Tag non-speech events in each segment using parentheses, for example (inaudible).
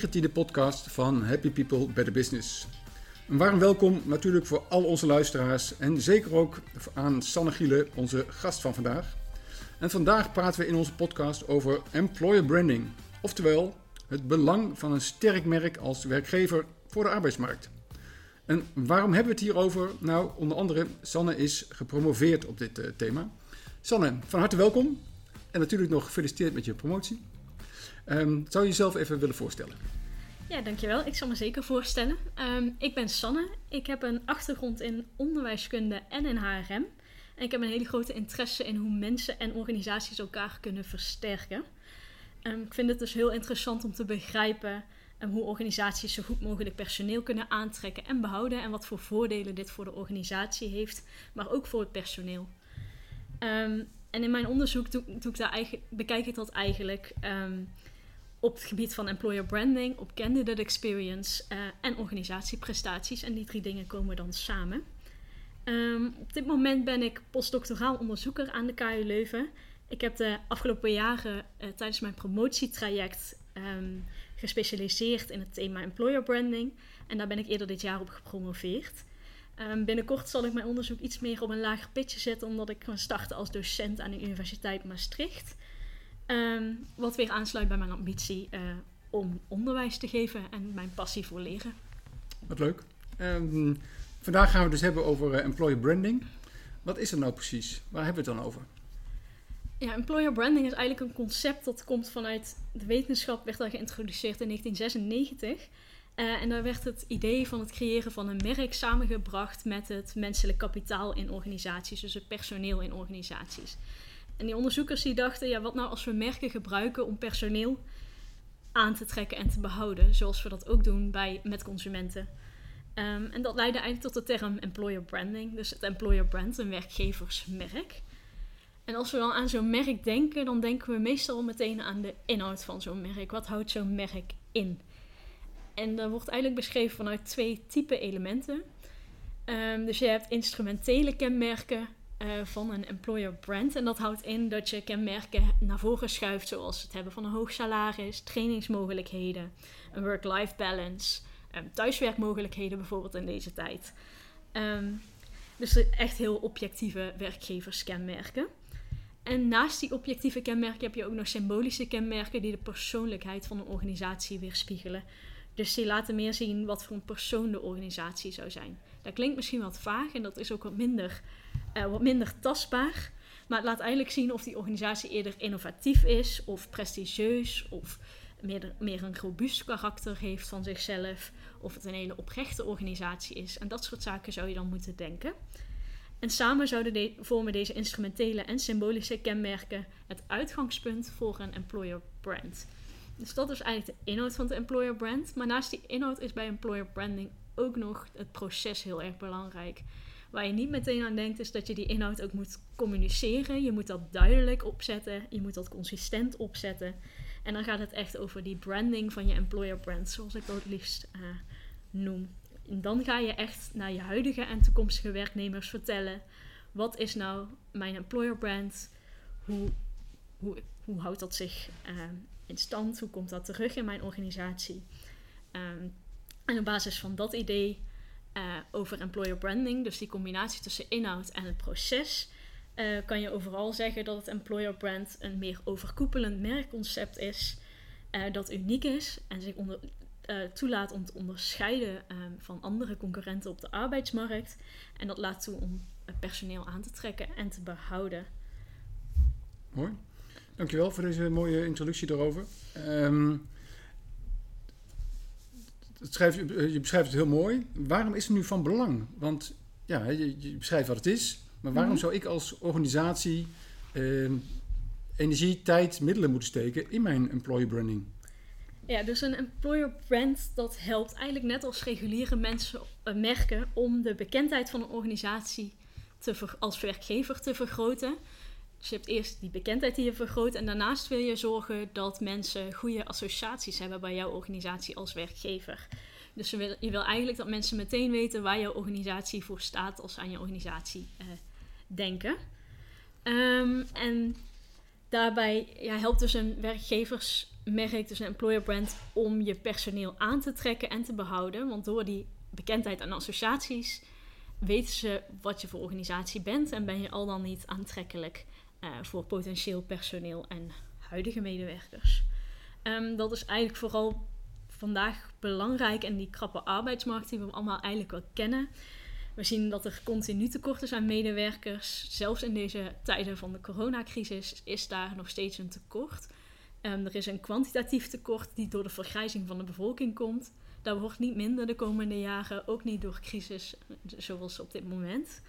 negentiende podcast van Happy People Better Business. Een warm welkom natuurlijk voor al onze luisteraars en zeker ook aan Sanne Giele, onze gast van vandaag. En vandaag praten we in onze podcast over employer branding, oftewel het belang van een sterk merk als werkgever voor de arbeidsmarkt. En waarom hebben we het hierover? Nou, onder andere, Sanne is gepromoveerd op dit uh, thema. Sanne, van harte welkom en natuurlijk nog gefeliciteerd met je promotie. Um, zou je jezelf even willen voorstellen? Ja, dankjewel. Ik zal me zeker voorstellen. Um, ik ben Sanne. Ik heb een achtergrond in onderwijskunde en in HRM. En ik heb een hele grote interesse in hoe mensen en organisaties elkaar kunnen versterken. Um, ik vind het dus heel interessant om te begrijpen hoe organisaties zo goed mogelijk personeel kunnen aantrekken en behouden. En wat voor voordelen dit voor de organisatie heeft, maar ook voor het personeel. En in mijn onderzoek doe, ik daar eigenlijk, bekijk ik dat eigenlijk op het gebied van employer branding, op candidate experience uh, en organisatieprestaties. En die drie dingen komen dan samen. Um, op dit moment ben ik postdoctoraal onderzoeker aan de KU Leuven. Ik heb de afgelopen jaren uh, tijdens mijn promotietraject um, gespecialiseerd in het thema employer branding. En daar ben ik eerder dit jaar op gepromoveerd. Um, binnenkort zal ik mijn onderzoek iets meer op een lager pitje zetten, omdat ik ga starten als docent aan de Universiteit Maastricht. Um, wat weer aansluit bij mijn ambitie uh, om onderwijs te geven en mijn passie voor leren. Wat leuk. Um, vandaag gaan we dus hebben over uh, employer branding. Wat is er nou precies? Waar hebben we het dan over? Ja, employer branding is eigenlijk een concept dat komt vanuit de wetenschap, werd al geïntroduceerd in 1996. Uh, en daar werd het idee van het creëren van een merk samengebracht met het menselijk kapitaal in organisaties, dus het personeel in organisaties. En die onderzoekers die dachten, ja, wat nou als we merken gebruiken om personeel aan te trekken en te behouden, zoals we dat ook doen bij, met consumenten. Um, en dat leidde eigenlijk tot de term employer branding, dus het employer brand, een werkgeversmerk. En als we dan aan zo'n merk denken, dan denken we meestal meteen aan de inhoud van zo'n merk. Wat houdt zo'n merk in? En dat wordt eigenlijk beschreven vanuit twee type elementen. Um, dus je hebt instrumentele kenmerken uh, van een employer brand. En dat houdt in dat je kenmerken naar voren schuift, zoals het hebben van een hoog salaris, trainingsmogelijkheden, een work-life balance, um, thuiswerkmogelijkheden bijvoorbeeld in deze tijd. Um, dus echt heel objectieve werkgeverskenmerken. En naast die objectieve kenmerken heb je ook nog symbolische kenmerken die de persoonlijkheid van een organisatie weerspiegelen. Dus die laten meer zien wat voor een persoon de organisatie zou zijn. Dat klinkt misschien wat vaag en dat is ook wat minder, uh, wat minder tastbaar. Maar het laat eigenlijk zien of die organisatie eerder innovatief is, of prestigieus, of meer, meer een robuust karakter heeft van zichzelf, of het een hele oprechte organisatie is. En dat soort zaken zou je dan moeten denken. En samen zouden de, vormen deze instrumentele en symbolische kenmerken het uitgangspunt voor een employer brand. Dus dat is eigenlijk de inhoud van het employer brand. Maar naast die inhoud is bij employer branding ook nog het proces heel erg belangrijk. Waar je niet meteen aan denkt, is dat je die inhoud ook moet communiceren. Je moet dat duidelijk opzetten. Je moet dat consistent opzetten. En dan gaat het echt over die branding van je employer brand, zoals ik dat het liefst uh, noem. En dan ga je echt naar je huidige en toekomstige werknemers vertellen: wat is nou mijn employer brand? Hoe, hoe, hoe houdt dat zich uh, in stand? Hoe komt dat terug in mijn organisatie? Um, en op basis van dat idee uh, over employer branding, dus die combinatie tussen inhoud en het proces, uh, kan je overal zeggen dat het employer brand een meer overkoepelend merkconcept is, uh, dat uniek is en zich onder, toelaat om te onderscheiden um, van andere concurrenten op de arbeidsmarkt. En dat laat toe om personeel aan te trekken en te behouden. Mooi. Dankjewel voor deze mooie introductie daarover. Um, het schrijf, je beschrijft het heel mooi. Waarom is het nu van belang? Want ja, je, je beschrijft wat het is. Maar waarom mm-hmm. zou ik als organisatie uh, energie, tijd, middelen moeten steken in mijn employer branding? Ja, dus een employer brand dat helpt eigenlijk net als reguliere mensen uh, merken om de bekendheid van een organisatie te als werkgever te vergroten. Je hebt eerst die bekendheid die je vergroot. En daarnaast wil je zorgen dat mensen goede associaties hebben bij jouw organisatie als werkgever. Dus je wil, je wil eigenlijk dat mensen meteen weten waar jouw organisatie voor staat als ze aan je organisatie uh, denken. Um, en daarbij ja, helpt dus een werkgeversmerk merk, dus een employer brand, om je personeel aan te trekken en te behouden. Want door die bekendheid en associaties weten ze wat je voor organisatie bent en ben je al dan niet aantrekkelijk uh, voor potentieel personeel en huidige medewerkers. Um, dat is eigenlijk vooral vandaag belangrijk in die krappe arbeidsmarkt die we allemaal eigenlijk wel kennen. We zien dat er continu tekort is aan medewerkers. Zelfs in deze tijden van de coronacrisis is daar nog steeds een tekort. Um, er is een kwantitatief tekort die door de vergrijzing van de bevolking komt. Dat wordt niet minder de komende jaren, ook niet door crisis zoals op dit moment.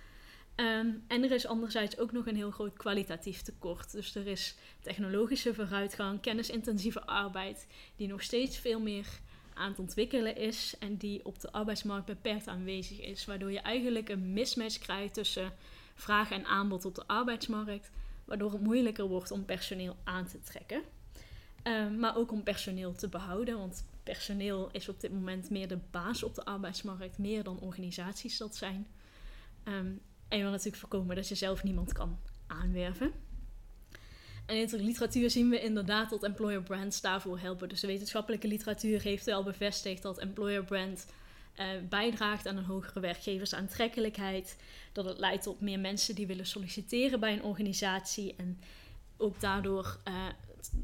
Ehm, en er is anderzijds ook nog een heel groot kwalitatief tekort. Dus er is technologische vooruitgang, kennisintensieve arbeid, die nog steeds veel meer aan het ontwikkelen is en die op de arbeidsmarkt beperkt aanwezig is. Waardoor je eigenlijk een mismatch krijgt tussen vraag en aanbod op de arbeidsmarkt, waardoor het moeilijker wordt om personeel aan te trekken. Ehm, maar ook om personeel te behouden, want personeel is op dit moment meer de baas op de arbeidsmarkt, meer dan organisaties dat zijn. Um, en je wil natuurlijk voorkomen dat je zelf niemand kan aanwerven. En in de literatuur zien we inderdaad dat employer brands daarvoor helpen. Dus de wetenschappelijke literatuur heeft wel bevestigd dat employer brand uh, bijdraagt aan een hogere werkgeversaantrekkelijkheid. Dat het leidt tot meer mensen die willen solliciteren bij een organisatie. En ook daardoor uh,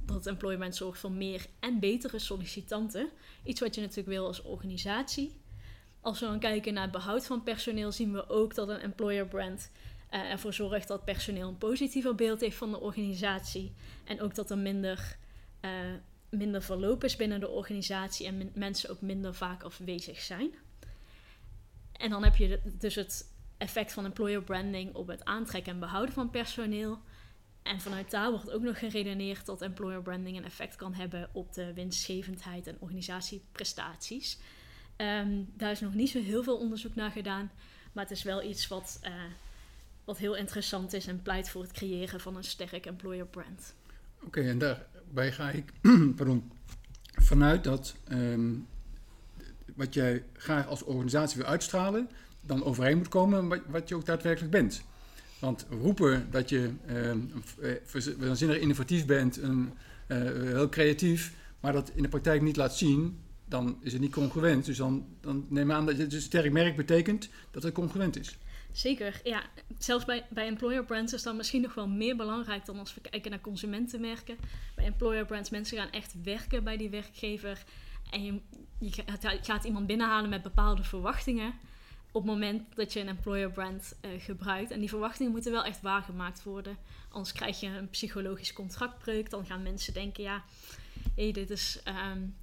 dat employer brand zorgt voor meer en betere sollicitanten. Iets wat je natuurlijk wil als organisatie. Als we dan kijken naar het behoud van personeel, zien we ook dat een employer brand uh, ervoor zorgt dat personeel een positiever beeld heeft van de organisatie. En ook dat er minder, uh, minder verloop is binnen de organisatie en mensen ook minder vaak afwezig zijn. En dan heb je dus het effect van employer branding op het aantrekken en behouden van personeel. En vanuit daar wordt ook nog geredeneerd dat employer branding een effect kan hebben op de winstgevendheid en organisatieprestaties. Um, daar is nog niet zo heel veel onderzoek naar gedaan, maar het is wel iets wat, uh, wat heel interessant is en pleit voor het creëren van een sterk employer brand. Oké, okay, en daarbij ga ik (clears throat) pardon, vanuit dat um, wat jij graag als organisatie wil uitstralen, dan overeen moet komen wat, wat je ook daadwerkelijk bent. Want roepen dat je uh, waanzinnig innovatief bent, een, uh, heel creatief, maar dat in de praktijk niet laat zien, dan is het niet congruent. Dus dan, dan neem aan dat het een sterk merk betekent dat het congruent is. Zeker, ja. Zelfs bij, bij employer brands is dat misschien nog wel meer belangrijk dan als we kijken naar consumentenmerken. Bij employer brands, mensen gaan echt werken bij die werkgever. En je, gaat iemand binnenhalen met bepaalde verwachtingen op het moment dat je een employer brand uh, gebruikt. En die verwachtingen moeten wel echt waargemaakt worden. Anders krijg je een psychologisch contractbreuk. Dan gaan mensen denken, ja, hé, dit is... Um,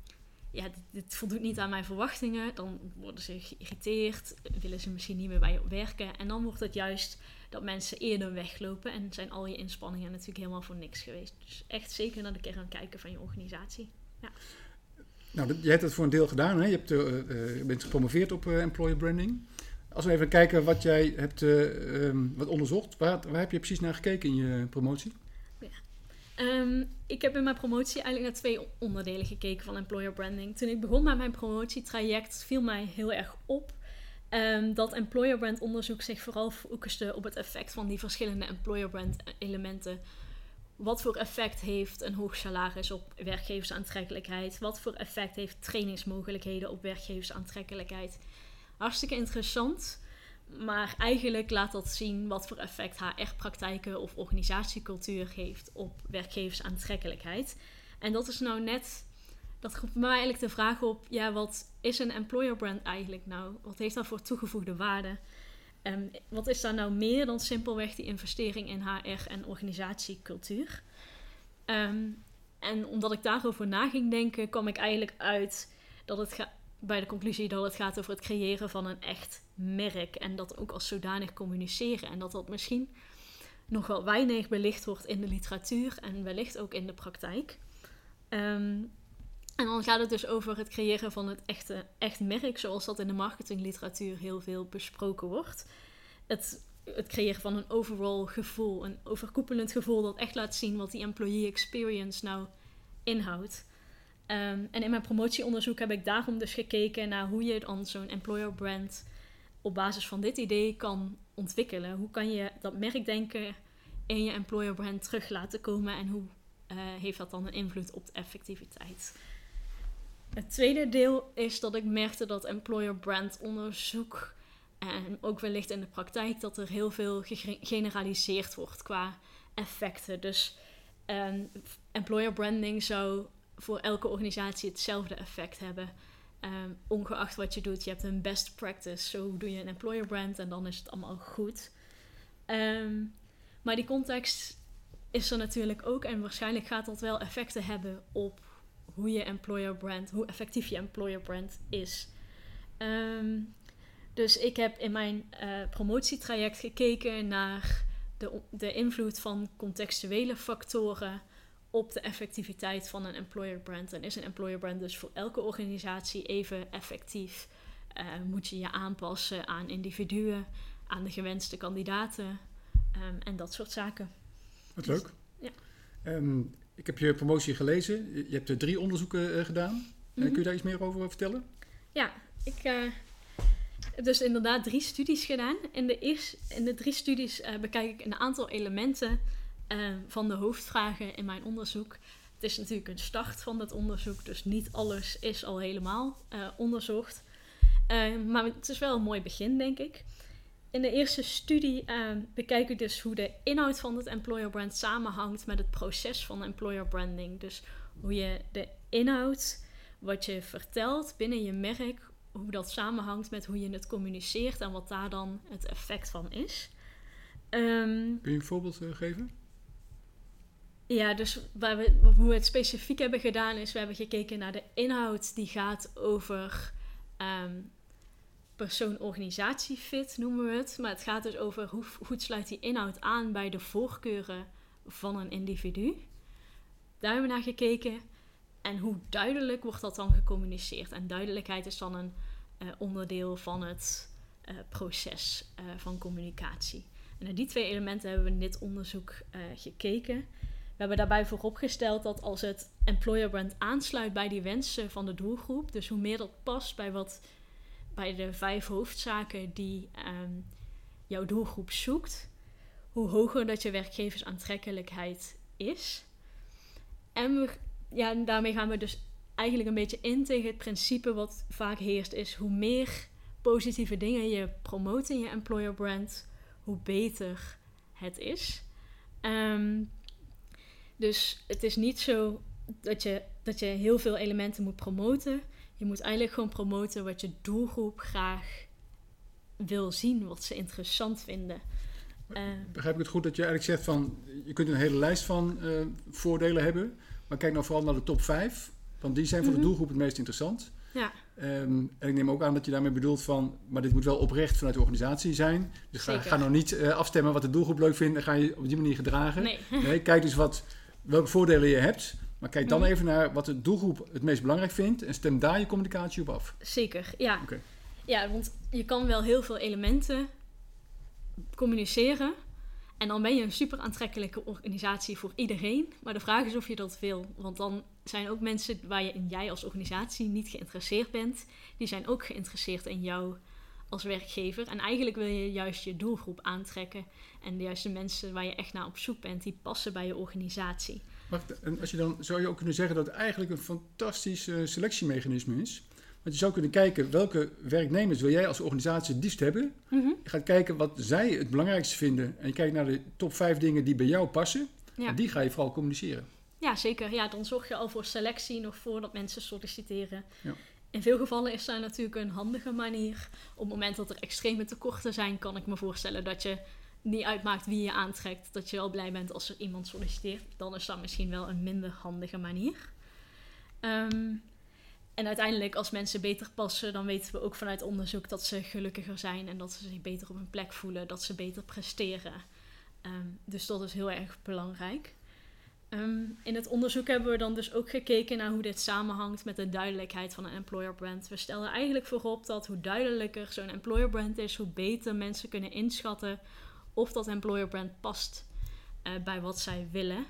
ja, dit, voldoet niet aan mijn verwachtingen. Dan worden ze geïrriteerd, willen ze misschien niet meer bij je werken. En dan wordt het juist dat mensen eerder weglopen en zijn al je inspanningen natuurlijk helemaal voor niks geweest. Dus echt zeker naar de kern kijken van je organisatie. Ja. Nou, jij hebt het voor een deel gedaan. Hè? Je hebt, uh, bent gepromoveerd op uh, employer branding. Als we even kijken wat jij hebt um, wat onderzocht, waar heb je precies naar gekeken in je promotie? Um, ik heb in mijn promotie eigenlijk naar twee onderdelen gekeken van employer branding. Toen ik begon met mijn promotietraject viel mij heel erg op um, dat employer brand onderzoek zich vooral focuste op het effect van die verschillende employer brand elementen. Wat voor effect heeft een hoog salaris op werkgeversaantrekkelijkheid? Wat voor effect heeft trainingsmogelijkheden op werkgeversaantrekkelijkheid? Hartstikke interessant. Maar eigenlijk laat dat zien wat voor effect HR-praktijken of organisatiecultuur heeft op werkgeversaantrekkelijkheid. En dat is nou net, dat roept mij eigenlijk de vraag op, ja, wat is een employer brand eigenlijk nou? Wat heeft dat voor toegevoegde waarde? Um, wat is daar nou meer dan simpelweg die investering in HR en organisatiecultuur? Um, en omdat ik daarover na ging denken, kwam ik eigenlijk uit dat het bij de conclusie dat het gaat over het creëren van een echt merk. En dat ook als zodanig communiceren. En dat dat misschien nog wel weinig belicht wordt in de literatuur en wellicht ook in de praktijk. Um, en dan gaat het dus over het creëren van het echte echt merk, zoals dat in de marketingliteratuur heel veel besproken wordt. Het, het creëren van een overall gevoel, een overkoepelend gevoel dat echt laat zien wat die employee experience nou inhoudt. Um, en in mijn promotieonderzoek heb ik daarom dus gekeken naar hoe je dan zo'n employer brand op basis van dit idee kan ontwikkelen. Hoe kan je dat merkdenken in je employer brand terug laten komen en hoe eh, heeft dat dan een invloed op de effectiviteit. Het tweede deel is dat ik merkte dat employer brand onderzoek en ook wellicht in de praktijk dat er heel veel gegeneraliseerd wordt qua effecten. Dus um, employer branding zou voor elke organisatie hetzelfde effect hebben. Ehm, ongeacht wat je doet, je hebt een best practice. Zo doe je een employer brand en dan is het allemaal goed. Ehm, maar die context is er natuurlijk ook. En waarschijnlijk gaat dat wel effecten hebben op hoe je employer brand, hoe effectief je employer brand is. Ehm, dus ik heb in mijn uh, promotietraject gekeken naar de, de invloed van contextuele factoren op de effectiviteit van een employer brand. En is een employer brand dus voor elke organisatie even effectief? Uh, moet je je aanpassen aan individuen, aan de gewenste kandidaten um, en dat soort zaken. Wat leuk. Ja. Um, ik heb je promotie gelezen. Je hebt er drie onderzoeken uh, gedaan. Mm -hmm. kun je daar iets meer over vertellen? Ja, ik heb dus inderdaad drie studies gedaan. In de, eerste, in de drie studies bekijk ik een aantal elementen van de hoofdvragen in mijn onderzoek. Het is natuurlijk een start van dat onderzoek, dus niet alles is al helemaal onderzocht. maar het is wel een mooi begin, denk ik. In de eerste studie uh, bekijk ik dus hoe de inhoud van het employer brand samenhangt met het proces van employer branding. Dus hoe je de inhoud, wat je vertelt binnen je merk, hoe dat samenhangt met hoe je het communiceert en wat daar dan het effect van is. Kun je een voorbeeld uh, geven? Ja, dus waar we, hoe we het specifiek hebben gedaan is, we hebben gekeken naar de inhoud die gaat over um, persoon-organisatie fit noemen we het. Maar het gaat dus over hoe goed sluit die inhoud aan bij de voorkeuren van een individu. Daar hebben we naar gekeken. En hoe duidelijk wordt dat dan gecommuniceerd? En duidelijkheid is dan een uh, onderdeel van het uh, proces uh, van communicatie. En naar die twee elementen hebben we in dit onderzoek gekeken. We hebben daarbij vooropgesteld dat als het employer brand aansluit bij die wensen van de doelgroep, dus hoe meer dat past bij wat bij de vijf hoofdzaken die um, jouw doelgroep zoekt, hoe hoger dat je werkgeversaantrekkelijkheid is. En we, ja, daarmee gaan we dus eigenlijk een beetje in tegen het principe wat vaak heerst, is hoe meer positieve dingen je promoot in je employer brand, hoe beter het is. Um, dus het is niet zo dat je, dat je heel veel elementen moet promoten. Je moet eigenlijk gewoon promoten wat je doelgroep graag wil zien, wat ze interessant vinden. Uh, Begrijp ik het goed dat je eigenlijk zegt van je kunt een hele lijst van uh, voordelen hebben, maar kijk nou vooral naar de top 5, want die zijn voor mm -hmm. de doelgroep het meest interessant. Ja. Um, en ik neem ook aan dat je daarmee bedoelt van, maar dit moet wel oprecht vanuit de organisatie zijn. Dus ga, ga, nou niet uh, afstemmen wat de doelgroep leuk vindt en ga je op die manier gedragen. Nee. nee kijk dus wat, welke voordelen je hebt. Maar kijk dan mhm. even naar wat de doelgroep het meest belangrijk vindt en stem daar je communicatie op af. Zeker, ja. Okay. Ja, want je kan wel heel veel elementen communiceren. En dan ben je een super aantrekkelijke organisatie voor iedereen. Maar de vraag is of je dat wil. Want dan zijn ook mensen waar je in jij als organisatie niet geïnteresseerd bent, die zijn ook geïnteresseerd in jou als werkgever. En eigenlijk wil je juist je doelgroep aantrekken. En juist de mensen waar je echt naar op zoek bent, die passen bij je organisatie. Wacht, en als je dan zou je ook kunnen zeggen dat het eigenlijk een fantastisch uh, selectiemechanisme is. Want je zou kunnen kijken welke werknemers wil jij als organisatie het liefst hebben. Mm -hmm. Je gaat kijken wat zij het belangrijkste vinden. En je kijkt naar de top 5 dingen die bij jou passen. Ja. En die ga je vooral communiceren. Ja, zeker. Ja, dan zorg je al voor selectie nog voordat mensen solliciteren. Ja. In veel gevallen is dat natuurlijk een handige manier. Op het moment dat er extreme tekorten zijn, kan ik me voorstellen dat je niet uitmaakt wie je aantrekt, dat je wel blij bent als er iemand solliciteert, dan is dat misschien wel een minder handige manier. Um, en uiteindelijk, als mensen beter passen, dan weten we ook vanuit onderzoek dat ze gelukkiger zijn en dat ze zich beter op hun plek voelen, dat ze beter presteren. Um, dus dat is heel erg belangrijk. Um, in het onderzoek hebben we dan dus ook gekeken naar hoe dit samenhangt met de duidelijkheid van een employer brand. We stellen eigenlijk voorop dat hoe duidelijker zo'n employer brand is, hoe beter mensen kunnen inschatten of dat employer brand past uh, bij wat zij willen.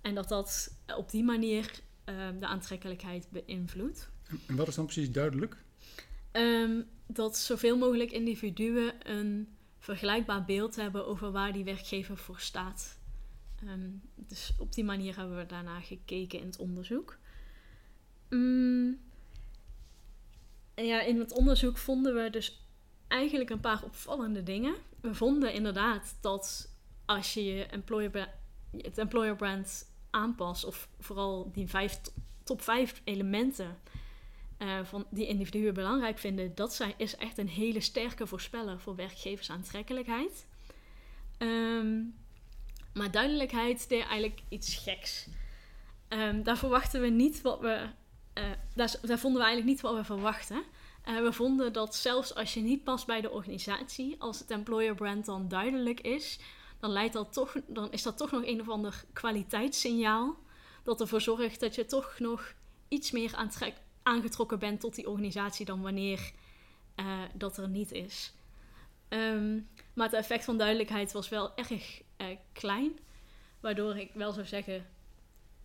En dat dat op die manier uh, de aantrekkelijkheid beïnvloedt. En wat is dan precies duidelijk? Um, dat zoveel mogelijk individuen een vergelijkbaar beeld hebben over waar die werkgever voor staat. Ehm, dus op die manier hebben we daarna gekeken in het onderzoek. Mm. Ja, in het onderzoek vonden we dus eigenlijk een paar opvallende dingen. We vonden inderdaad dat als je je employer, het employer brand aanpast, of vooral die vijf, top vijf elementen uh, van die individuen belangrijk vinden, dat zijn, is echt een hele sterke voorspeller voor werkgeversaantrekkelijkheid. Um, maar duidelijkheid deed eigenlijk iets geks. Um, daar verwachten we niet wat we. Uh, daar, daar, vonden we eigenlijk niet wat we verwachten. Uh, we vonden dat zelfs als je niet past bij de organisatie, als het employer brand dan duidelijk is, dan, leidt dat toch, dan is dat toch nog een of ander kwaliteitssignaal. Dat ervoor zorgt dat je toch nog iets meer aangetrokken bent tot die organisatie dan wanneer uh, dat er niet is. Um, maar het effect van duidelijkheid was wel erg uh, klein. Waardoor ik wel zou zeggen,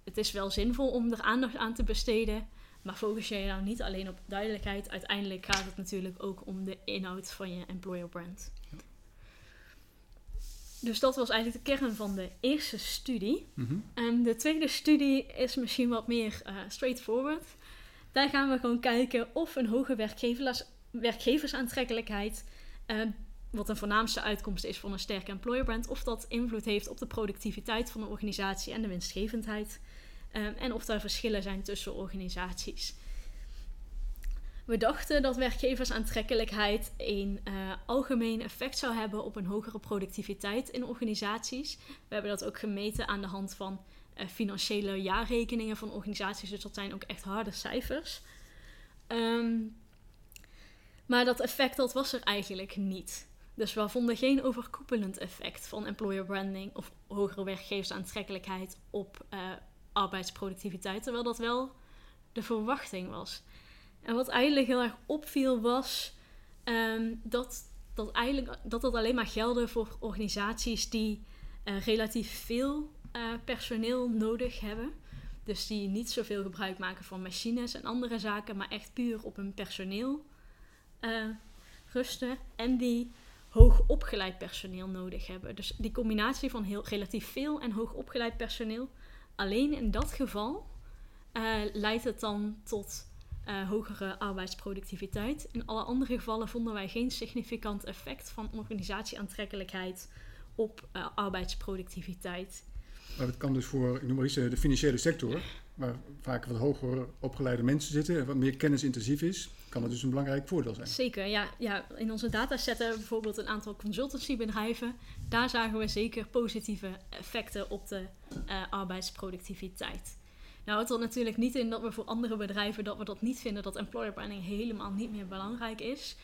het is wel zinvol om er aandacht aan te besteden. Maar focus je nou niet alleen op duidelijkheid. Uiteindelijk gaat het natuurlijk ook om de inhoud van je employer brand. Dus dat was eigenlijk de kern van de eerste studie. Mm En de tweede studie is misschien wat meer uh, straightforward. Daar gaan we gewoon kijken of een hoge werkgevers, werkgeversaantrekkelijkheid, uh, wat een voornaamste uitkomst is van een sterke employer brand, of dat invloed heeft op de productiviteit van de organisatie en de winstgevendheid. Uh, en of er verschillen zijn tussen organisaties. We dachten dat werkgeversaantrekkelijkheid een uh, algemeen effect zou hebben op een hogere productiviteit in organisaties. We hebben dat ook gemeten aan de hand van uh, financiële jaarrekeningen van organisaties, dus dat zijn ook echt harde cijfers. Um, maar dat effect dat was er eigenlijk niet. Dus we vonden geen overkoepelend effect van employer branding of hogere werkgeversaantrekkelijkheid op uh, arbeidsproductiviteit, terwijl dat wel de verwachting was. En wat eigenlijk heel erg opviel was um, dat, dat, eigenlijk, dat dat alleen maar gelde voor organisaties die uh, relatief veel uh, personeel nodig hebben. Dus die niet zoveel gebruik maken van machines en andere zaken, maar echt puur op hun personeel rusten. En die hoog opgeleid personeel nodig hebben. Dus die combinatie van heel, relatief veel en hoog opgeleid personeel. Alleen in dat geval leidt het dan tot uh, hogere arbeidsproductiviteit. In alle andere gevallen vonden wij geen significant effect van organisatieaantrekkelijkheid op uh, arbeidsproductiviteit. Maar dat kan dus voor, ik noem maar iets, de financiële sector, waar vaak wat hoger opgeleide mensen zitten en wat meer kennisintensief is, kan dat dus een belangrijk voordeel zijn. Zeker, ja. ja in onze datasetten bijvoorbeeld een aantal consultancybedrijven. Daar zagen we zeker positieve effecten op de uh, arbeidsproductiviteit. Nou houdt dat natuurlijk niet in dat we voor andere bedrijven dat we dat niet vinden dat employer branding helemaal niet meer belangrijk is.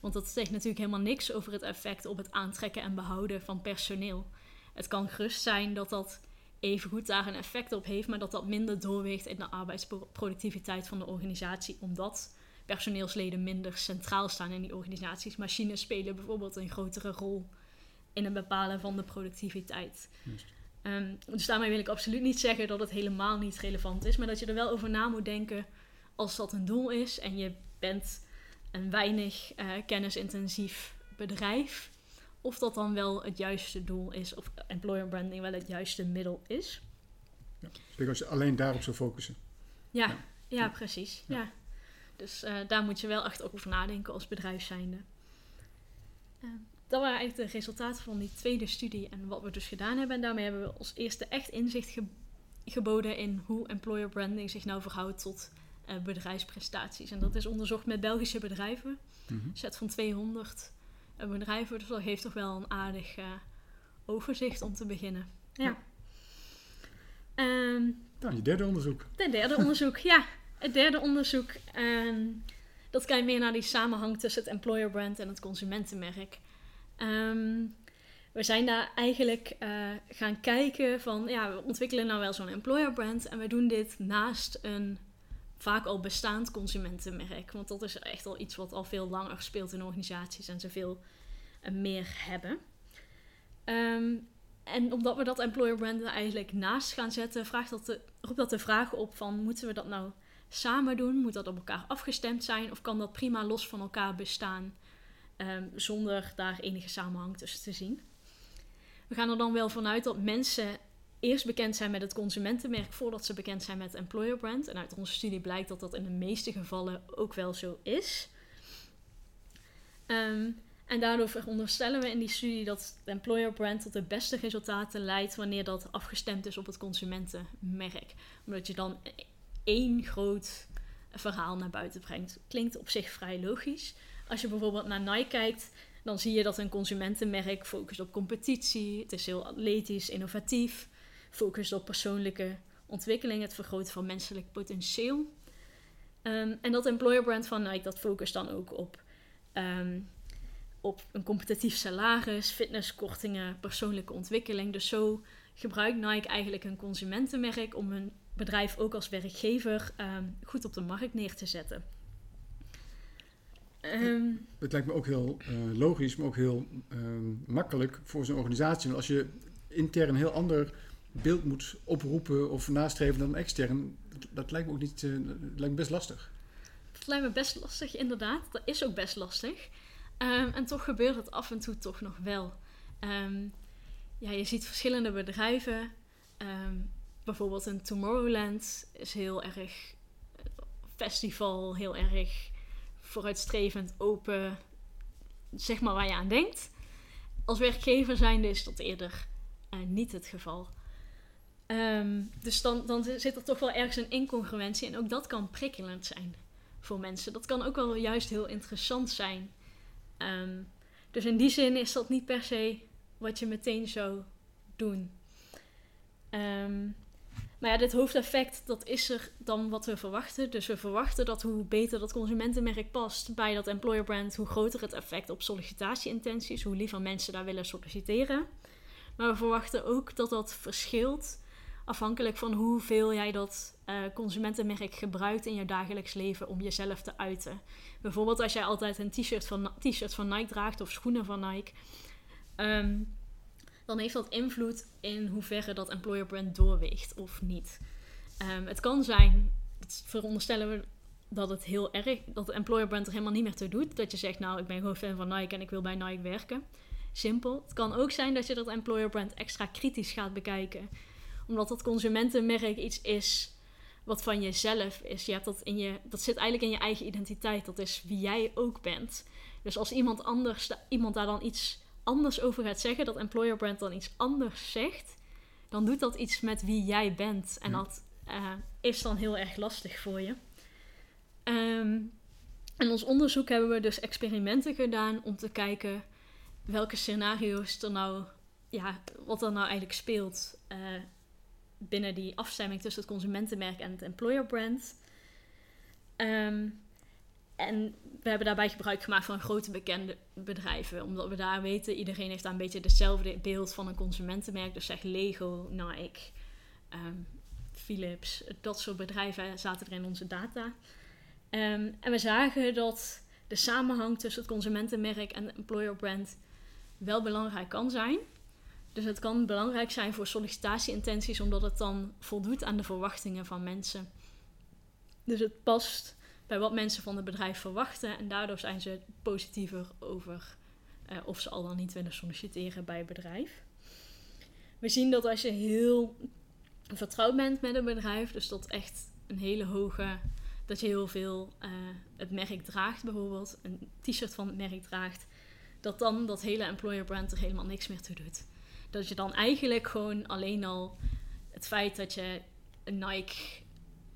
Want dat zegt natuurlijk helemaal niks over het effect op het aantrekken en behouden van personeel. Het kan gerust zijn dat dat evengoed daar een effect op heeft, maar dat dat minder doorweegt in de arbeidsproductiviteit van de organisatie, omdat personeelsleden minder centraal staan in die organisaties. Machines spelen bijvoorbeeld een grotere rol in het bepalen van de productiviteit. Um, dus daarmee wil ik absoluut niet zeggen dat het helemaal niet relevant is, maar dat je er wel over na moet denken als dat een doel is en je bent een weinig uh, kennisintensief bedrijf, of dat dan wel het juiste doel is, of employer branding wel het juiste middel is. Ja, dus als je alleen daarop zou focussen. Ja, ja. ja precies. Ja. Dus uh, daar moet je wel echt over nadenken als bedrijf zijnde. Uh, dat waren eigenlijk de resultaten van die tweede studie en wat we dus gedaan hebben. En daarmee hebben we als eerste echt inzicht geboden in hoe employer branding zich nou verhoudt tot uh, bedrijfsprestaties. En dat is onderzocht met Belgische bedrijven. Mm -hmm. Set van 200 uh, bedrijven. Dus dat geeft toch wel een aardig uh, overzicht om te beginnen. Ja. Um, nou, je derde onderzoek. Het derde onderzoek, ja. Het derde onderzoek. Um, dat kijkt meer naar die samenhang tussen het employer brand en het consumentenmerk. Um, we zijn daar eigenlijk uh, gaan kijken van, ja, we ontwikkelen nou wel zo'n employer brand en we doen dit naast een vaak al bestaand consumentenmerk. Want dat is echt al iets wat al veel langer speelt in organisaties en ze veel uh, meer hebben. Um, en omdat we dat employer brand eigenlijk naast gaan zetten, vraagt dat de, roept dat de vraag op van, moeten we dat nou samen doen? Moet dat op elkaar afgestemd zijn? Of kan dat prima los van elkaar bestaan? Um, zonder daar enige samenhang tussen te zien. We gaan er dan wel vanuit dat mensen eerst bekend zijn met het consumentenmerk voordat ze bekend zijn met employer brand. En uit onze studie blijkt dat dat in de meeste gevallen ook wel zo is. Ehm, en daardoor veronderstellen we in die studie dat de employer brand tot de beste resultaten leidt wanneer dat afgestemd is op het consumentenmerk. Omdat je dan één groot verhaal naar buiten brengt. Klinkt op zich vrij logisch. Als je bijvoorbeeld naar Nike kijkt, dan zie je dat een consumentenmerk focust op competitie. Het is heel atletisch, innovatief, focust op persoonlijke ontwikkeling, het vergroten van menselijk potentieel. Ehm, en dat employer brand van Nike, dat focust dan ook op, ehm, op een competitief salaris, fitnesskortingen, persoonlijke ontwikkeling. Dus zo gebruikt Nike eigenlijk een consumentenmerk om hun bedrijf ook als werkgever ehm, goed op de markt neer te zetten. Um, het lijkt me ook heel uh, logisch, maar ook heel makkelijk voor zo'n organisatie. Want als je intern een heel ander beeld moet oproepen of nastreven dan extern, dat, lijkt me ook niet, uh, lijkt me best lastig. Dat lijkt me best lastig, inderdaad. Dat is ook best lastig. Um, en toch gebeurt het af en toe toch nog wel. ja, je ziet verschillende bedrijven. bijvoorbeeld een Tomorrowland is heel erg festival, heel erg vooruitstrevend, open, zeg maar waar je aan denkt. Als werkgever zijnde is dat eerder uh, niet het geval. Um, dus dan, dan zit er toch wel ergens een incongruentie. En ook dat kan prikkelend zijn voor mensen. Dat kan ook wel juist heel interessant zijn. Um, dus in die zin is dat niet per se wat je meteen zou doen. Um, maar ja, dit hoofdeffect, dat is er dan wat we verwachten. Dus we verwachten dat hoe beter dat consumentenmerk past bij dat employer brand, hoe groter het effect op sollicitatieintenties, hoe liever mensen daar willen solliciteren. Maar we verwachten ook dat dat verschilt afhankelijk van hoeveel jij dat uh, consumentenmerk gebruikt in je dagelijks leven om jezelf te uiten. Bijvoorbeeld als jij altijd een t-shirt van, t-shirt van Nike draagt of schoenen van Nike. Um, dan heeft dat invloed in hoeverre dat employer brand doorweegt of niet. Um, het kan zijn, het veronderstellen we dat het heel erg, dat de employer brand er helemaal niet meer toe doet. Dat je zegt, nou, ik ben gewoon fan van Nike en ik wil bij Nike werken. Simpel. Het kan ook zijn dat je dat employer brand extra kritisch gaat bekijken. Omdat dat consumentenmerk iets is wat van jezelf is. Je hebt dat, in je, dat zit eigenlijk in je eigen identiteit. Dat is wie jij ook bent. Dus als iemand anders, iemand daar dan iets anders over gaat zeggen, dat employer brand dan iets anders zegt, dan doet dat iets met wie jij bent. En dat uh, is dan heel erg lastig voor je. Um, in ons onderzoek hebben we dus experimenten gedaan om te kijken welke scenario's er nou, ja, wat er nou eigenlijk speelt uh, binnen die afstemming tussen het consumentenmerk en het employer brand. Um, en we hebben daarbij gebruik gemaakt van grote bekende bedrijven. Omdat we daar weten, iedereen heeft daar een beetje hetzelfde beeld van een consumentenmerk. Dus zeg Lego, Nike, um, Philips. Dat soort bedrijven zaten er in onze data. Um, en we zagen dat de samenhang tussen het consumentenmerk en de employer brand wel belangrijk kan zijn. Dus het kan belangrijk zijn voor sollicitatieintenties, omdat het dan voldoet aan de verwachtingen van mensen. Dus het past bij wat mensen van het bedrijf verwachten. En daardoor zijn ze positiever over uh, of ze al dan niet willen solliciteren bij het bedrijf. We zien dat als je heel vertrouwd bent met een bedrijf, dus dat echt een hele hoge, dat je heel veel uh, het merk draagt, bijvoorbeeld een t-shirt van het merk draagt, dat dan dat hele employer brand er helemaal niks meer toe doet. Dat je dan eigenlijk gewoon alleen al het feit dat je een Nike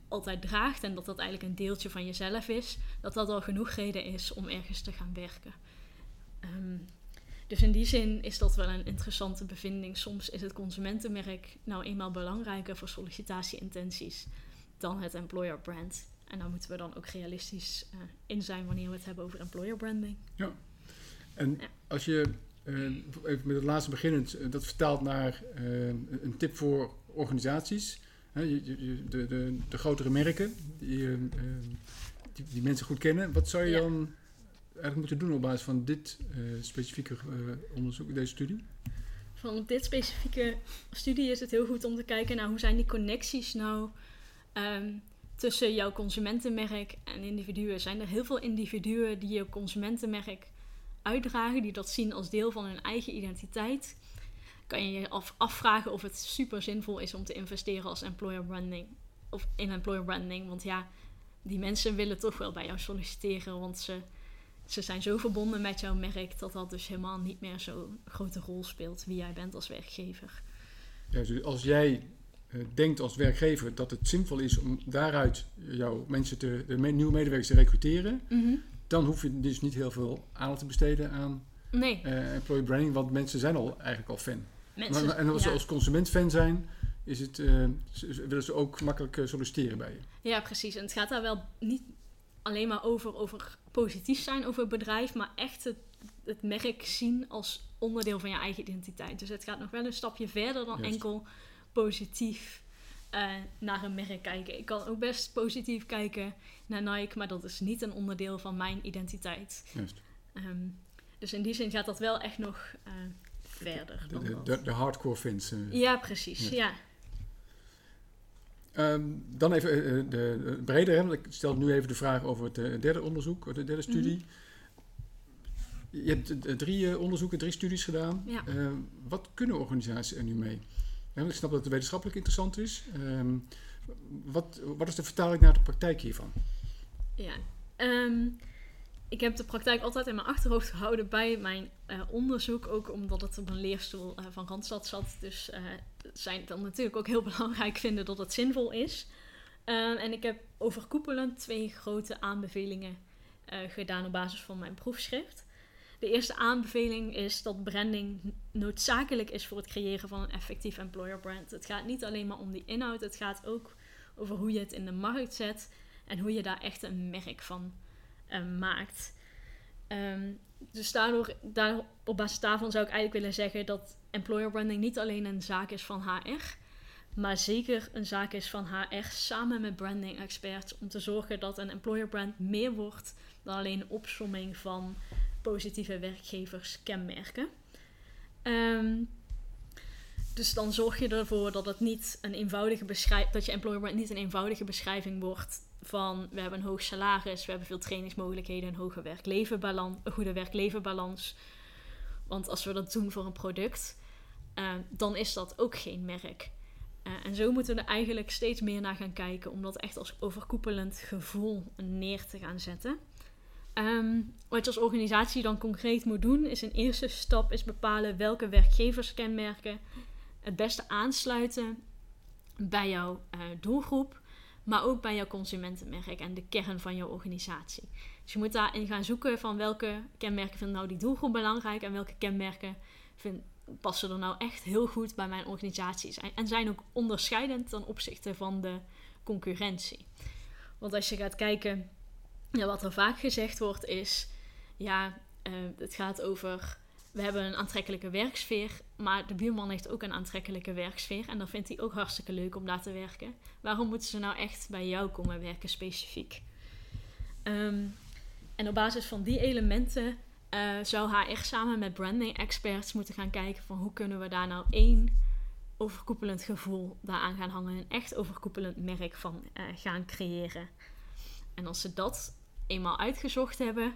altijd draagt en dat dat eigenlijk een deeltje van jezelf is, dat dat al genoeg reden is om ergens te gaan werken. Um, dus in die zin is dat wel een interessante bevinding. Soms is het consumentenmerk nou eenmaal belangrijker voor sollicitatieintenties dan het employer brand. En daar moeten we dan ook realistisch uh, in zijn wanneer we het hebben over employer branding. Ja, en ja. als je even met het laatste beginnend, uh, dat vertaalt naar een tip voor organisaties de, de, de, grotere merken die, ehm, die, die, mensen goed kennen. Wat zou je dan eigenlijk moeten doen op basis van dit specifieke onderzoek, deze studie? Van dit specifieke studie is het heel goed om te kijken naar hoe zijn die connecties nou um, tussen jouw consumentenmerk en individuen. Zijn er heel veel individuen die je consumentenmerk uitdragen, die dat zien als deel van hun eigen identiteit? kan je je af, afvragen of het super zinvol is om te investeren als employer branding. Of in employer branding. Want ja, die mensen willen toch wel bij jou solliciteren. Want ze, ze zijn zo verbonden met jouw merk dat dat dus helemaal niet meer zo'n grote rol speelt wie jij bent als werkgever. Ja, dus als jij uh, denkt als werkgever dat het zinvol is om daaruit jouw mensen te, de nieuwe medewerkers te recruteren, Mm dan hoef je dus niet heel veel aandacht te besteden aan Nee, eh employee branding, want mensen zijn al eigenlijk al fan. mensen. Maar- en als ze als consument fan zijn, is het, ze- willen ze ook makkelijk eh, solliciteren bij je. Ja, precies. En het gaat daar wel niet alleen maar over, over positief zijn over het bedrijf, maar echt het, het merk zien als onderdeel van je eigen identiteit. Dus het gaat nog wel een stapje verder dan Juist. enkel positief eh, naar een merk kijken. Ik kan ook best positief kijken naar Nike, maar dat is niet een onderdeel van mijn identiteit. Juist. Ehm, dus in die zin gaat dat wel echt nog eh, verder. De, Dan de, dat. de, de hardcore fans. eh. Ja, precies. Ja. Ja. Ehm, dan even de, de breder, hè, want ik stel nu even de vraag over het derde onderzoek, de derde studie. Mhm. Je hebt drie onderzoeken, drie studies gedaan. Ja. Ehm, wat kunnen organisaties er nu mee? Ik snap dat het wetenschappelijk interessant is. Ehm, wat, wat is de vertaling naar de praktijk hiervan? Ja, ehm, ik heb de praktijk altijd in mijn achterhoofd gehouden bij mijn eh, onderzoek. Ook omdat het op een leerstoel eh, van Randstad zat. Dus eh zij dan natuurlijk ook heel (laughs) belangrijk vinden dat het zinvol is. Ehm, en ik heb overkoepelend twee grote aanbevelingen gedaan op basis van mijn proefschrift. De eerste aanbeveling is dat branding noodzakelijk is voor het creëren van een effectief employer brand. Het gaat niet alleen maar om die inhoud, het gaat ook over hoe je het in de markt zet en hoe je daar echt een merk van eh, maakt. Ehm, dus daardoor, daar, op basis daarvan zou ik eigenlijk willen zeggen dat employer branding niet alleen een zaak is van HR, maar zeker een zaak is van HR samen met branding experts om te zorgen dat een employer brand meer wordt dan alleen een opsomming van positieve werkgeverskenmerken. Ehm, dus dan zorg je ervoor dat het niet een eenvoudige beschrijving, dat je employer brand niet een eenvoudige beschrijving wordt van we hebben een hoog salaris, we hebben veel trainingsmogelijkheden, een hoge werk-leven-balans, een goede werk-leven-balans. Want als we dat doen voor een product, eh, dan is dat ook geen merk. Eh, en zo moeten we er eigenlijk steeds meer naar gaan kijken om dat echt als overkoepelend gevoel neer te gaan zetten. Ehm, wat je als organisatie dan concreet moet doen, is een eerste stap is bepalen welke werkgeverskenmerken het beste aansluiten bij jouw eh, doelgroep, maar ook bij jouw consumentenmerk en de kern van jouw organisatie. Dus je moet daarin gaan zoeken van welke kenmerken vindt nou die doelgroep belangrijk en welke kenmerken vind, passen er nou echt heel goed bij mijn organisatie en zijn ook onderscheidend ten opzichte van de concurrentie. Want als je gaat kijken, ja, wat er vaak gezegd wordt is, ja, eh, het gaat over, we hebben een aantrekkelijke werksfeer, maar de buurman heeft ook een aantrekkelijke werksfeer en dan vindt hij ook hartstikke leuk om daar te werken. Waarom moeten ze nou echt bij jou komen werken specifiek? Ehm, en op basis van die elementen eh, zou HR samen met branding experts moeten gaan kijken van hoe kunnen we daar nou één overkoepelend gevoel daaraan gaan hangen, een echt overkoepelend merk van eh, gaan creëren. En als ze dat eenmaal uitgezocht hebben,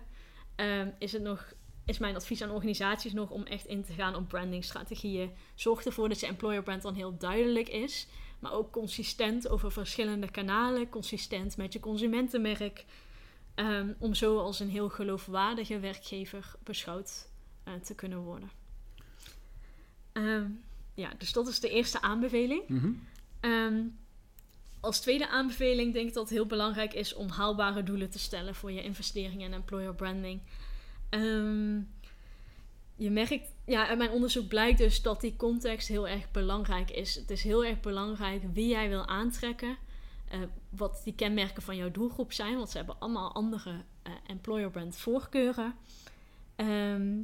ehm, is het nog is mijn advies aan organisaties nog om echt in te gaan op brandingstrategieën. Zorg ervoor dat je employer brand dan heel duidelijk is, maar ook consistent over verschillende kanalen, consistent met je consumentenmerk, ehm, om zo als een heel geloofwaardige werkgever beschouwd eh, te kunnen worden. Ehm, ja, dus dat is de eerste aanbeveling. Mhm. Als tweede aanbeveling denk ik dat het heel belangrijk is om haalbare doelen te stellen voor je investeringen in employer branding. Ehm, je merkt, ja, uit mijn onderzoek blijkt dus dat die context heel erg belangrijk is. Het is heel erg belangrijk wie jij wil aantrekken, eh, wat die kenmerken van jouw doelgroep zijn, want ze hebben allemaal andere eh, employer brand voorkeuren. Ehm,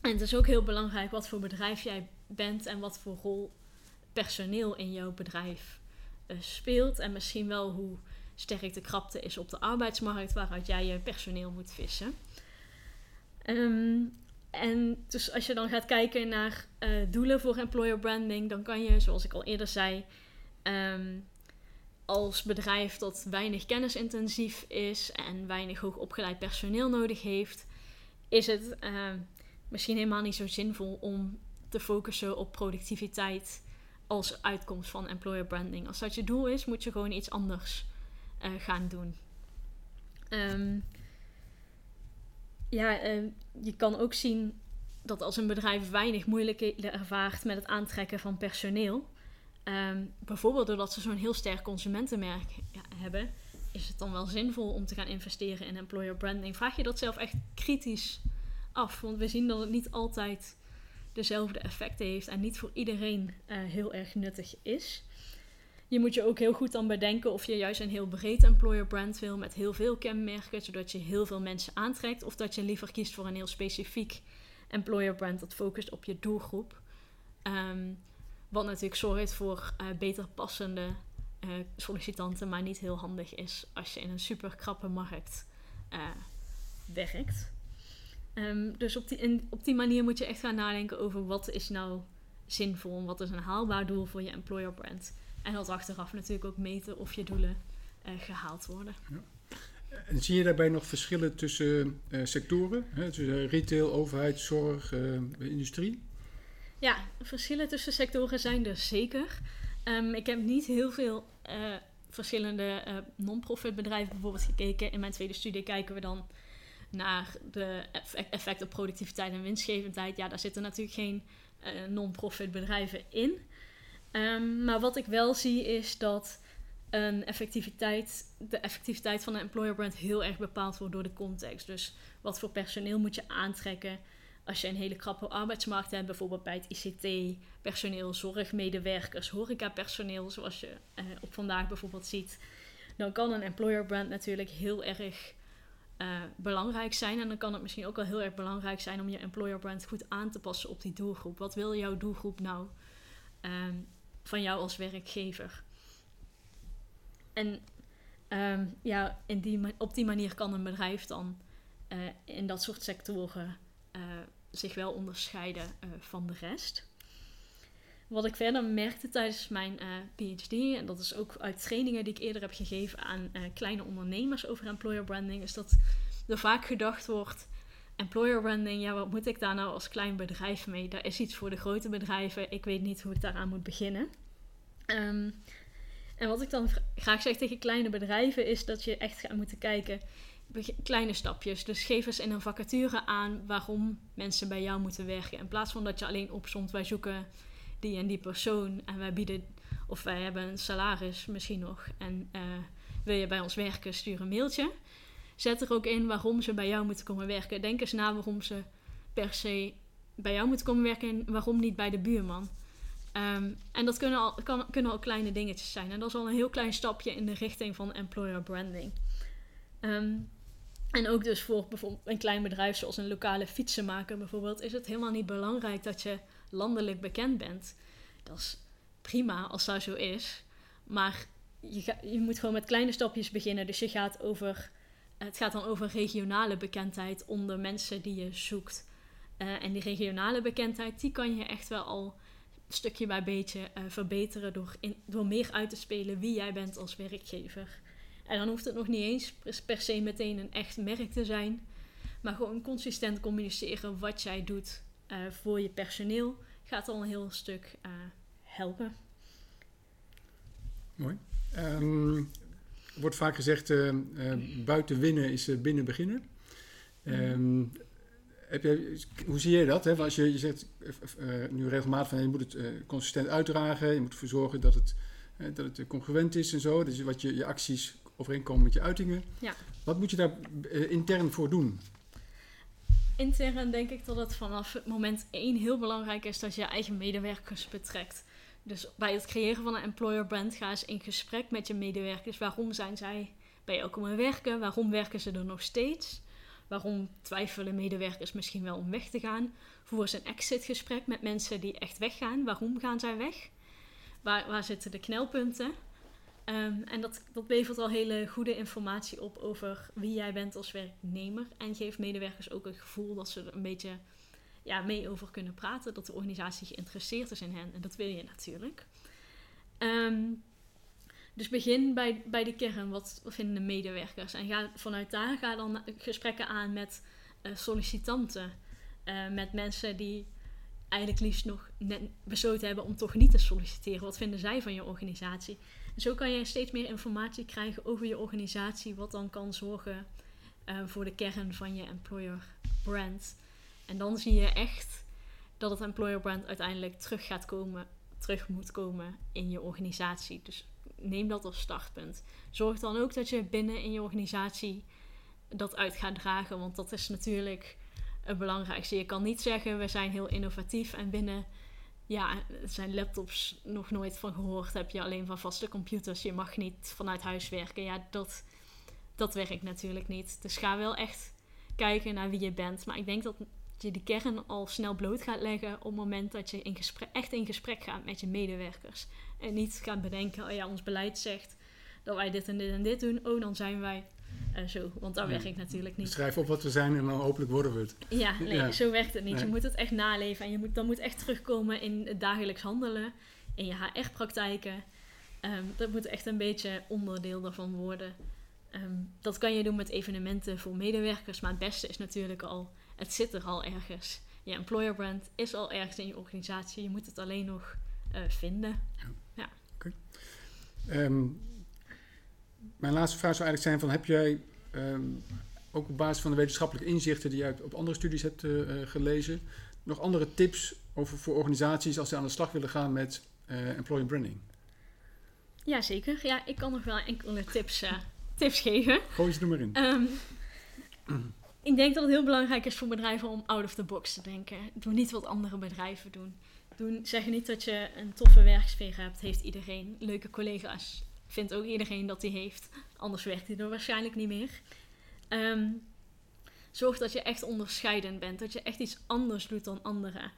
en het is ook heel belangrijk wat voor bedrijf jij bent en wat voor rol personeel in jouw bedrijf speelt. En misschien wel hoe sterk de krapte is op de arbeidsmarkt waaruit jij je personeel moet vissen. Ehm, en dus als je dan gaat kijken naar eh, doelen voor employer branding, dan kan je, zoals ik al eerder zei, ehm, als bedrijf dat weinig kennisintensief is en weinig hoogopgeleid personeel nodig heeft, is het ehm, misschien helemaal niet zo zinvol om te focussen op productiviteit als uitkomst van employer branding. Als dat je doel is, moet je gewoon iets anders uh, gaan doen. Um, ja, uh, je kan ook zien dat als een bedrijf weinig moeilijkheden ervaart met het aantrekken van personeel, um, bijvoorbeeld doordat ze zo'n heel sterk consumentenmerk hebben, is het dan wel zinvol om te gaan investeren in employer branding? Vraag je dat zelf echt kritisch af? Want we zien dat het niet altijd dezelfde effecten heeft en niet voor iedereen uh, heel erg nuttig is. Je moet je ook heel goed dan bedenken of je juist een heel breed employer brand wil met heel veel kenmerken, zodat je heel veel mensen aantrekt, of dat je liever kiest voor een heel specifiek employer brand dat focust op je doelgroep. Um, wat natuurlijk zorgt voor uh, beter passende uh, sollicitanten, maar niet heel handig is als je in een super krappe markt uh, werkt. Um, dus op die, in, op die manier moet je echt gaan nadenken over wat is nou zinvol en wat is een haalbaar doel voor je employer brand. En dat achteraf natuurlijk ook meten of je doelen uh, gehaald worden. Ja. En zie je daarbij nog verschillen tussen uh, sectoren? Hè? Tussen retail, overheid, zorg, uh, industrie? Ja, verschillen tussen sectoren zijn er zeker. Um, ik heb niet heel veel verschillende non-profit bedrijven bijvoorbeeld gekeken. In mijn tweede studie kijken we dan naar de effect op productiviteit en winstgevendheid. Ja, daar zitten natuurlijk geen non-profit bedrijven in. Um, maar wat ik wel zie is dat een effectiviteit, de effectiviteit van een employer brand heel erg bepaald wordt door de context. Dus wat voor personeel moet je aantrekken als je een hele krappe arbeidsmarkt hebt, bijvoorbeeld bij het ICT, personeel, zorgmedewerkers, horecapersoneel, zoals je eh, op vandaag bijvoorbeeld ziet. Dan kan een employer brand natuurlijk heel erg uh, belangrijk zijn. En dan kan het misschien ook wel heel erg belangrijk zijn om je employer brand goed aan te passen op die doelgroep. Wat wil jouw doelgroep nou? Um, van jou als werkgever. En um, ja, op die manier kan een bedrijf dan uh, in dat soort sectoren uh, zich wel onderscheiden van de rest. Wat ik verder merkte tijdens mijn PhD, en dat is ook uit trainingen die ik eerder heb gegeven aan kleine ondernemers over employer branding, is dat er vaak gedacht wordt: employer branding, ja, wat moet ik daar nou als klein bedrijf mee? Daar is iets voor de grote bedrijven. Ik weet niet hoe ik daaraan moet beginnen. Um, en wat ik dan graag zeg tegen kleine bedrijven is dat je echt gaat moeten kijken. Kleine stapjes. Dus geef eens in een vacature aan waarom mensen bij jou moeten werken. In plaats van dat je alleen opzomt, wij zoeken die en die persoon en wij bieden, of wij hebben een salaris misschien nog. En uh, wil je bij ons werken, stuur een mailtje zet er ook in waarom ze bij jou moeten komen werken. Denk eens na waarom ze per se bij jou moeten komen werken en waarom niet bij de buurman. Um, en dat kunnen al, kunnen al kleine dingetjes zijn. En dat is al een heel klein stapje in de richting van employer branding. Um, en ook dus voor bijvoorbeeld een klein bedrijf zoals een lokale fietsenmaker bijvoorbeeld, is het helemaal niet belangrijk dat je landelijk bekend bent. Dat is prima als dat zo is. Maar je, ga, je moet gewoon met kleine stapjes beginnen. Dus je gaat over het gaat dan over regionale bekendheid onder mensen die je zoekt. Uh, en die regionale bekendheid, die kan je echt wel al stukje bij beetje uh, verbeteren door, door meer uit te spelen wie jij bent als werkgever. En dan hoeft het nog niet eens per se meteen een echt merk te zijn, maar gewoon consistent communiceren wat jij doet uh, voor je personeel gaat al een heel stuk helpen. Mooi. Um, wordt vaak gezegd, uh, uh, buiten winnen is binnen beginnen. Um, heb je, hoe zie je dat? Hè? Als je, je zegt nu regelmatig van je moet het consistent uitdragen, je moet ervoor zorgen dat het, dat het congruent is en zo. Dus wat je, je acties overeenkomen met je uitingen. Ja. Wat moet je daar intern voor doen? Intern denk ik dat het vanaf het moment één heel belangrijk is dat je je eigen medewerkers betrekt. Dus bij het creëren van een employer brand ga eens in gesprek met je medewerkers. Waarom zijn zij bij jou komen werken? Waarom werken ze er nog steeds? Waarom twijfelen medewerkers misschien wel om weg te gaan? Voer eens een exit-gesprek met mensen die echt weggaan. Waarom gaan zij weg? Waar, waar zitten de knelpunten? Um, en dat, dat levert al hele goede informatie op over wie jij bent als werknemer. En geeft medewerkers ook het gevoel dat ze er een beetje ja, mee over kunnen praten. Dat de organisatie geïnteresseerd is in hen. En dat wil je natuurlijk. Um, dus begin bij, bij de kern. Wat, vinden de medewerkers? En ga, vanuit daar ga dan gesprekken aan met uh, sollicitanten. Uh, met mensen die eigenlijk liefst nog net besloten hebben om toch niet te solliciteren. Wat vinden zij van je organisatie? Zo kan je steeds meer informatie krijgen over je organisatie, wat dan kan zorgen uh, voor de kern van je employer brand. En dan zie je echt dat het employer brand uiteindelijk terug gaat komen, terug moet komen in je organisatie. Dus neem dat als startpunt. Zorg dan ook dat je binnen in je organisatie dat uit gaat dragen, want dat is natuurlijk het belangrijkste. Je kan niet zeggen, we zijn heel innovatief en binnen, ja, zijn laptops nog nooit van gehoord, heb je alleen van vaste computers, je mag niet vanuit huis werken. Ja, dat, dat werkt natuurlijk niet. Dus ga wel echt kijken naar wie je bent. Maar ik denk dat je de kern al snel bloot gaat leggen op het moment dat je in gesprek, echt in gesprek gaat met je medewerkers. En niet gaat bedenken, oh ja, ons beleid zegt dat wij dit en dit en dit doen. Oh, dan zijn wij uh, zo. Want dat ja. werkt natuurlijk niet. Schrijf op wat we zijn en dan hopelijk worden we het. Ja, (laughs) nee, zo werkt het niet. Je moet het echt naleven en je moet, dan moet echt terugkomen in het dagelijks handelen, in je HR-praktijken. Ehm, dat moet echt een beetje onderdeel daarvan worden. Ehm, dat kan je doen met evenementen voor medewerkers, maar het beste is natuurlijk al, het zit er al ergens. Je employer brand is al ergens in je organisatie. Je moet het alleen nog uh, vinden. Ja. ja. Oké. Ehm, mijn laatste vraag zou eigenlijk zijn: van, heb jij um, ook op basis van de wetenschappelijke inzichten die je op andere studies hebt uh, gelezen, nog andere tips over voor organisaties als ze aan de slag willen gaan met uh, employer branding? Ja, zeker. Ja, ik kan nog wel enkele tips, tips geven. Gooi ze er maar in. Um, ik denk dat het heel belangrijk is voor bedrijven om out of the box te denken. Doe niet wat andere bedrijven doen. Doe, zeg niet dat je een toffe werksfeer hebt. Heeft iedereen leuke collega's vindt ook iedereen dat hij heeft. Anders werkt hij er waarschijnlijk niet meer. Um, zorg dat je echt onderscheidend bent. Dat je echt iets anders doet dan anderen.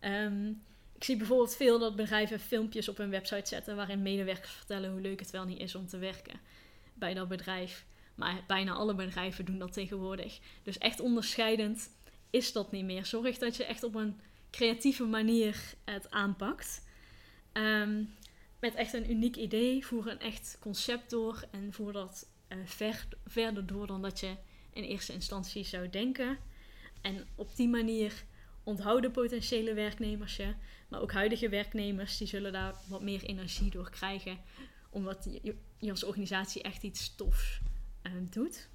Um, ik zie bijvoorbeeld veel dat bedrijven filmpjes op hun website zetten waarin medewerkers vertellen hoe leuk het wel niet is om te werken bij dat bedrijf. Maar bijna alle bedrijven doen dat tegenwoordig. Dus echt onderscheidend is dat niet meer. Zorg dat je echt op een creatieve manier het aanpakt. Um, met echt een uniek idee. Voer een echt concept door en voer dat uh, ver, verder door dan dat je in eerste instantie zou denken. En op die manier onthouden potentiële werknemers je, maar ook huidige werknemers, die zullen daar wat meer energie door krijgen, omdat je, je als organisatie echt iets tofs uh, doet.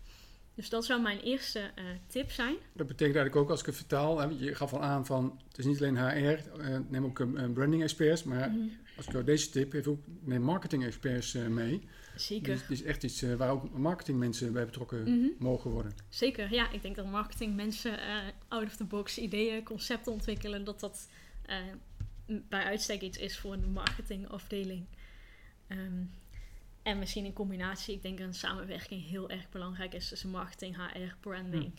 Dus dat zou mijn eerste uh, tip zijn. Dat betekent eigenlijk ook, als ik het vertaal, je gaf al aan van, het is niet alleen HR, uh, neem ook een branding experts, maar mm -hmm. Als ik deze tip heeft ook neem marketing experts uh, mee. Zeker. Dus het is echt iets waar ook marketingmensen bij betrokken mm -hmm. mogen worden. Zeker, ja. Ik denk dat marketingmensen out of the box ideeën, concepten ontwikkelen, dat dat bij uitstek iets is voor de marketingafdeling. Um, en misschien in combinatie, ik denk dat een samenwerking heel erg belangrijk is tussen marketing, HR, branding,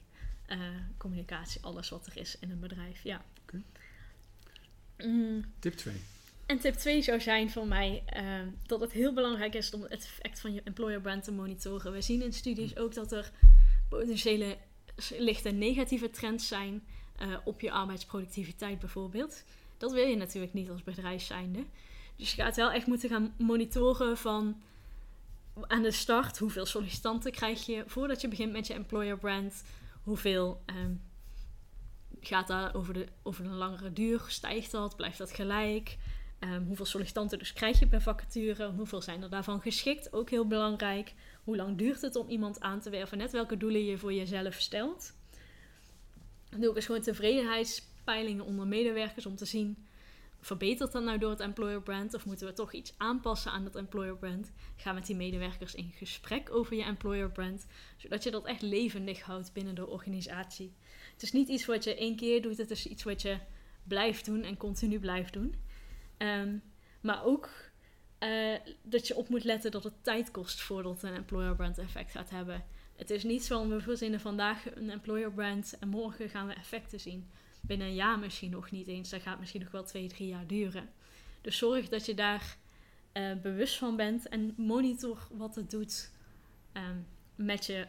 uh, communicatie, alles wat er is in een bedrijf. Ja. Okay. Mm. Tip 2. En tip 2 zou zijn voor mij uh, dat het heel belangrijk is om het effect van je employer brand te monitoren. We zien in studies ook dat er potentiële lichte negatieve trends zijn uh, op je arbeidsproductiviteit bijvoorbeeld. Dat wil je natuurlijk niet als bedrijf zijnde. Dus je gaat wel echt moeten gaan monitoren van aan de start, hoeveel sollicitanten krijg je voordat je begint met je employer brand? Hoeveel um, gaat dat over, de, over een langere duur? Stijgt dat? Blijft dat gelijk? Um, hoeveel sollicitanten dus krijg je per vacature? Hoeveel zijn er daarvan geschikt? Ook heel belangrijk. Hoe lang duurt het om iemand aan te werven? Net welke doelen je voor jezelf stelt. Doe ook eens gewoon tevredenheidspeilingen onder medewerkers om te zien verbetert dat nou door het employer brand? Of moeten we toch iets aanpassen aan dat employer brand? Ga met die medewerkers in gesprek over je employer brand, zodat je dat echt levendig houdt binnen de organisatie. Het is niet iets wat je één keer doet, het is iets wat je blijft doen en continu blijft doen. Um, maar ook uh, dat je op moet letten dat het tijd kost voordat een employer brand effect gaat hebben. Het is niet zo, we verzinnen vandaag een employer brand en morgen gaan we effecten zien binnen een jaar misschien nog niet eens. Dat gaat misschien nog wel twee, drie jaar duren. Dus zorg dat je daar uh, bewust van bent en monitor wat het doet um, met je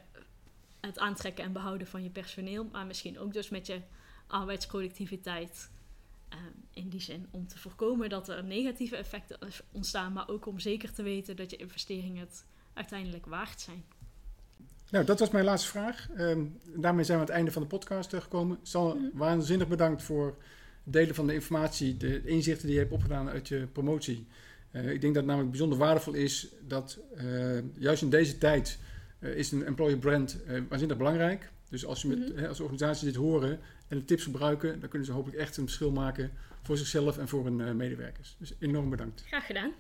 het aantrekken en behouden van je personeel, maar misschien ook dus met je arbeidsproductiviteit. Um, in die zin om te voorkomen dat er negatieve effecten ontstaan, maar ook om zeker te weten dat je investeringen het uiteindelijk waard zijn. Nou, dat was mijn laatste vraag. Um, daarmee zijn we aan het einde van de podcast gekomen. Sal, mm. waanzinnig bedankt voor delen van de informatie, de inzichten die je hebt opgedaan uit je promotie. ik denk dat het namelijk bijzonder waardevol is dat juist in deze tijd is een employer brand waanzinnig belangrijk. Dus als, je met, mhm. hè, als organisaties dit horen en de tips gebruiken, dan kunnen ze hopelijk echt een verschil maken voor zichzelf en voor hun eh, medewerkers. Dus enorm bedankt. Graag gedaan.